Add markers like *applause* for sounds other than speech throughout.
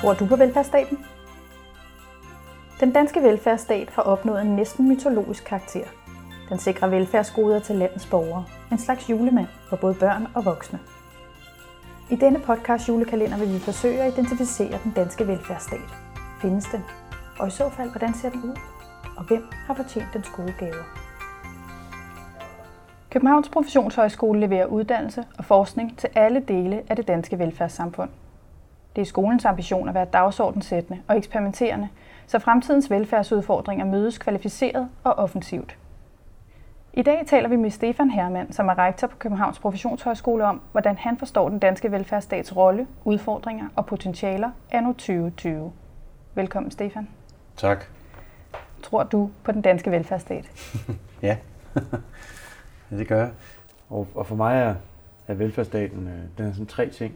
Tror du på velfærdsstaten? Den danske velfærdsstat har opnået en næsten mytologisk karakter. Den sikrer velfærdsgoder til landets borgere. En slags julemand for både børn og voksne. I denne podcast julekalender vil vi forsøge at identificere den danske velfærdsstat. Findes den? Og i så fald, hvordan ser den ud? Og hvem har fortjent dens gode gaver? Københavns Professionshøjskole leverer uddannelse og forskning til alle dele af det danske velfærdssamfund. Det er skolens ambition at være dagsordensættende og eksperimenterende, så fremtidens velfærdsudfordringer mødes kvalificeret og offensivt. I dag taler vi med Stefan Hermann, som er rektor på Københavns Professionshøjskole om, hvordan han forstår den danske velfærdsstats rolle, udfordringer og potentialer anno 2020. Velkommen, Stefan. Tak. Tror du på den danske velfærdsstat? *laughs* ja. *laughs* ja, det gør jeg. Og, og for mig er, er velfærdsstaten øh, den er sådan tre ting.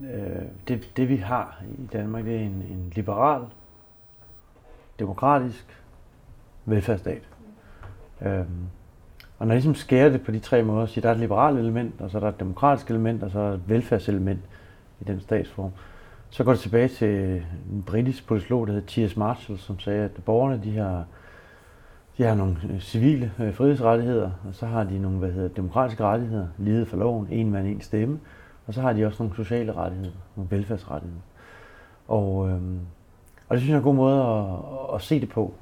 Øh, det, det vi har i Danmark, det er en, en liberal, demokratisk velfærdsstat. Øhm, og når jeg ligesom skærer det på de tre måder, så der er et liberalt element, og så er der et demokratisk element, og så er der et velfærdselement i den statsform, så går det tilbage til en britisk politolog, der hedder T.S. Marshall, som sagde, at borgerne de har, de har nogle øh, civile øh, frihedsrettigheder, og så har de nogle hvad hedder, demokratiske rettigheder, lighed for loven, en mand, en stemme, og så har de også nogle sociale rettigheder, nogle velfærdsrettigheder. Og, øhm, og det synes jeg er en god måde at, at se det på,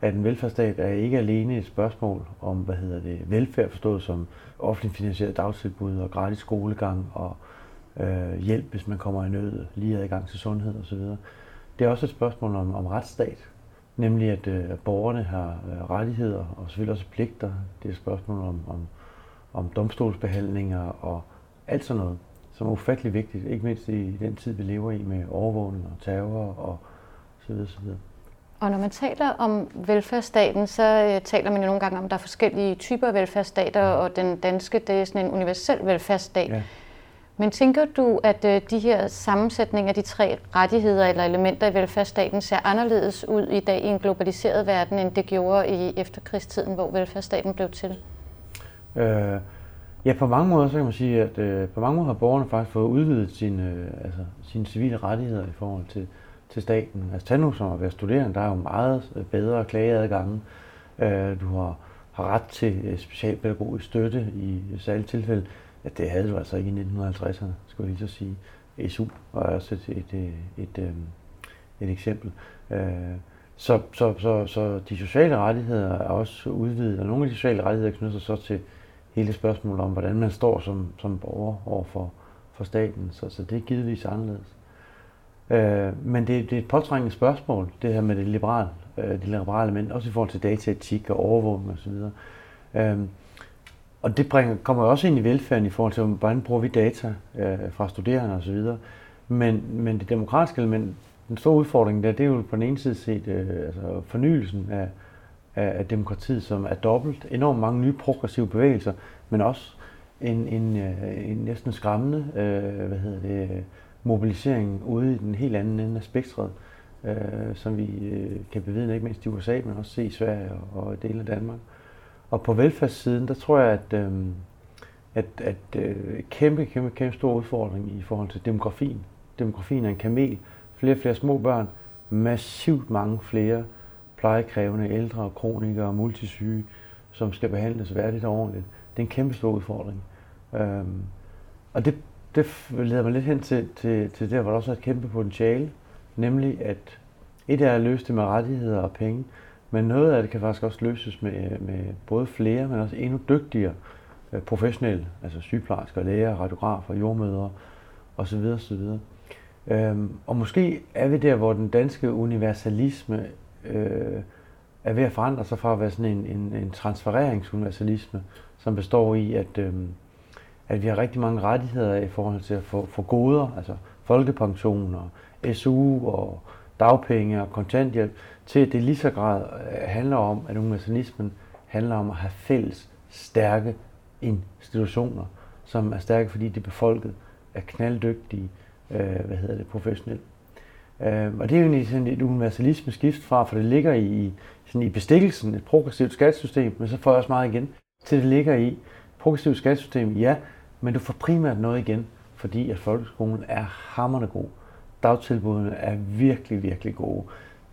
at en velfærdsstat er ikke alene et spørgsmål om, hvad hedder det, velfærd forstået som offentligt finansieret dagtilbud og gratis skolegang og øh, hjælp, hvis man kommer i nød, lige adgang til sundhed osv. Det er også et spørgsmål om, om retsstat, nemlig at øh, borgerne har øh, rettigheder og selvfølgelig også pligter. Det er et spørgsmål om, om, om domstolsbehandlinger og alt sådan noget, som er ufattelig vigtigt, ikke mindst i den tid, vi lever i med overvågning og terror og så videre, så videre. Og når man taler om velfærdsstaten, så øh, taler man jo nogle gange om, at der er forskellige typer velfærdsstater, og den danske, det er sådan en universel velfærdsstat. Ja. Men tænker du, at øh, de her sammensætninger af de tre rettigheder eller elementer i velfærdsstaten ser anderledes ud i dag i en globaliseret verden, end det gjorde i efterkrigstiden, hvor velfærdsstaten blev til? Øh, ja, på mange måder så kan man sige, at øh, på mange måder har borgerne faktisk fået udvidet sine, øh, altså, sine civile rettigheder i forhold til, til staten. Altså tag nu som at være studerende, der er jo meget øh, bedre klageadgange. Øh, du har, har ret til øh, specialpædagogisk støtte i særlige tilfælde. Ja, det havde du altså ikke i 1950'erne, skulle jeg lige så sige. SU var også et, et, et, et, øh, et eksempel. Øh, så, så, så, så de sociale rettigheder er også udvidet, og nogle af de sociale rettigheder knytter sig så til hele spørgsmålet om, hvordan man står som, som borger over for, for staten. Så, så det er givetvis anderledes. Øh, men det, det er et påtrængende spørgsmål, det her med det øh, liberale, øh, det liberale element, også i forhold til dataetik og overvågning osv. Øh, og det bringer, kommer også ind i velfærden i forhold til, hvordan bruger vi data øh, fra studerende osv. Men, men det demokratiske element, den store udfordring der, det er jo på den ene side set øh, altså fornyelsen af, af, af demokratiet, som er dobbelt. Enormt mange nye progressive bevægelser, men også en, en, øh, en næsten skræmmende øh, hvad hedder det, mobilisering ude i den helt anden ende af spektret, øh, som vi øh, kan bevidne ikke mindst i USA, men også se i Sverige og, og dele af Danmark. Og på velfærdssiden, der tror jeg, at, øh, at, at øh, kæmpe, kæmpe, kæmpe stor udfordring i forhold til demografien. Demografien er en kamel. Flere og flere små børn, massivt mange flere plejekrævende ældre, kronikere og multisyge, som skal behandles værdigt og ordentligt. Det er en kæmpe stor udfordring. Øhm, og det det leder mig lidt hen til, til, til der, hvor der også er et kæmpe potentiale, nemlig at et er at løse det med rettigheder og penge, men noget af det kan faktisk også løses med, med både flere, men også endnu dygtigere øh, professionelle, altså sygeplejersker, læger, radiografer, jordmødre osv. osv. Øhm, og måske er vi der, hvor den danske universalisme øh, er ved at forandre sig fra at være sådan en, en, en transfereringsuniversalisme, som består i, at øh, at vi har rigtig mange rettigheder i forhold til at få, få goder, altså folkepension og SU og dagpenge og kontanthjælp, til at det lige så grad øh, handler om, at universalismen handler om at have fælles, stærke institutioner, som er stærke, fordi de er befolket, er knalddygtige, øh, hvad hedder det, professionelle. Øh, og det er jo egentlig sådan et universalisme skift fra, for det ligger i, sådan i bestikkelsen, et progressivt skattesystem, men så får jeg også meget igen, til det ligger i progressivt skattesystem, ja, men du får primært noget igen, fordi at folkeskolen er hammerne god dagtilbudene er virkelig, virkelig gode.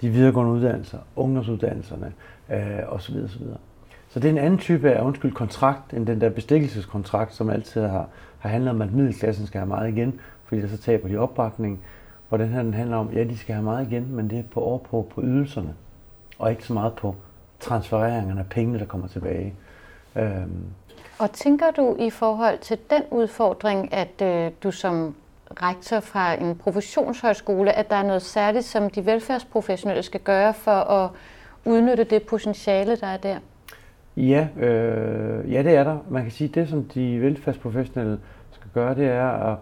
De videregående uddannelser, ungdomsuddannelserne øh, osv. osv. Så det er en anden type af undskyld kontrakt, end den der bestikkelseskontrakt, som altid har, har handlet om, at middelklassen skal have meget igen, fordi der så taber de opbakning. Hvor den her den handler om, ja, de skal have meget igen, men det er på over på, på ydelserne, og ikke så meget på transfereringerne af pengene, der kommer tilbage. Øhm. Og tænker du i forhold til den udfordring, at øh, du som rektor fra en professionshøjskole, at der er noget særligt, som de velfærdsprofessionelle skal gøre for at udnytte det potentiale, der er der? Ja, øh, ja, det er der. Man kan sige, at det, som de velfærdsprofessionelle skal gøre, det er at,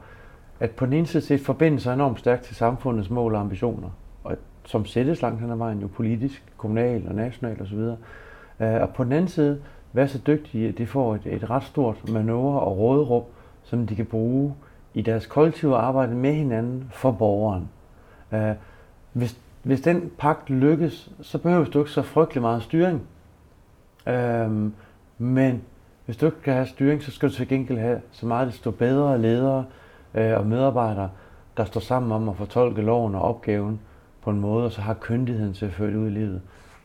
at på den ene side set forbinde sig enormt stærkt til samfundets mål og ambitioner, og som sættes langt hen ad vejen jo politisk, kommunal og national osv. Øh, og på den anden side være så dygtige, at de får et, et ret stort manøvre og råderum, som de kan bruge i deres kollektive arbejde med hinanden for borgeren. Øh, hvis, hvis den pagt lykkes, så behøver du ikke så frygtelig meget styring. Øhm, men hvis du ikke kan have styring, så skal du til gengæld have så meget desto bedre ledere øh, og medarbejdere, der står sammen om at fortolke loven og opgaven på en måde, og så har kyndigheden til at føre det ud i livet.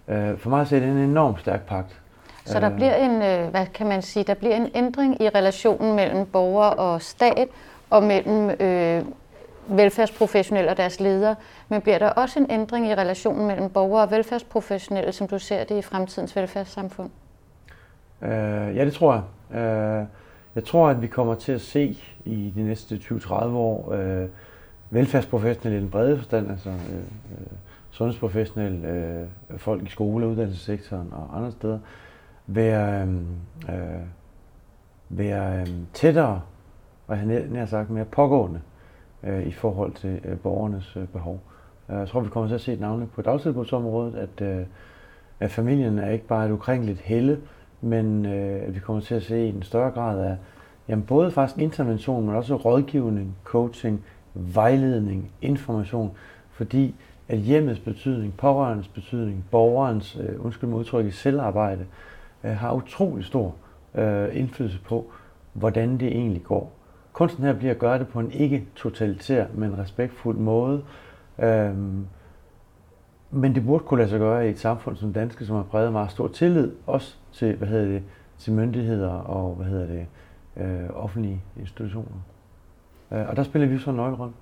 Øh, for mig er det en enormt stærk pagt. Så der bliver en, øh, hvad kan man sige, der bliver en ændring i relationen mellem borger og stat, og mellem øh, velfærdsprofessionelle og deres ledere, men bliver der også en ændring i relationen mellem borgere og velfærdsprofessionelle, som du ser det i fremtidens velfærdssamfund? Øh, ja, det tror jeg. Øh, jeg tror, at vi kommer til at se i de næste 20-30 år øh, velfærdsprofessionelle i den brede forstand, altså øh, øh, sundhedsprofessionelle, øh, folk i skole- og uddannelsessektoren og andre steder, være, øh, øh være øh, tættere, og jeg sagt mere pågående øh, i forhold til øh, borgernes øh, behov. Øh, jeg tror, vi kommer til at se et navn på dagtilbudsområdet, at, øh, at familien er ikke bare et ukrænkeligt helle, men øh, at vi kommer til at se en større grad af jamen, både faktisk intervention, men også rådgivning, coaching, vejledning, information, fordi at hjemmets betydning, pårørendes betydning, borgerens, øh, undskyld mig udtrykket, selvarbejde, øh, har utrolig stor øh, indflydelse på, hvordan det egentlig går. Kunsten her bliver at gøre det på en ikke totalitær, men respektfuld måde. øh, men det burde kunne lade sig gøre i et samfund som danske, som har præget meget stor tillid, også til, hvad hedder det, til myndigheder og hvad hedder det, øh, offentlige institutioner. Øh, og der spiller vi jo så en nøglerolle.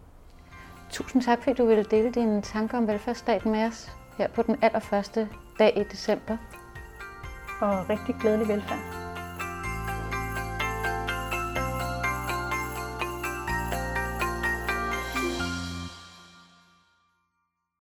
Tusind tak, fordi du ville dele dine tanker om velfærdsstaten med os her på den allerførste dag i december. Og rigtig glædelig velfærd.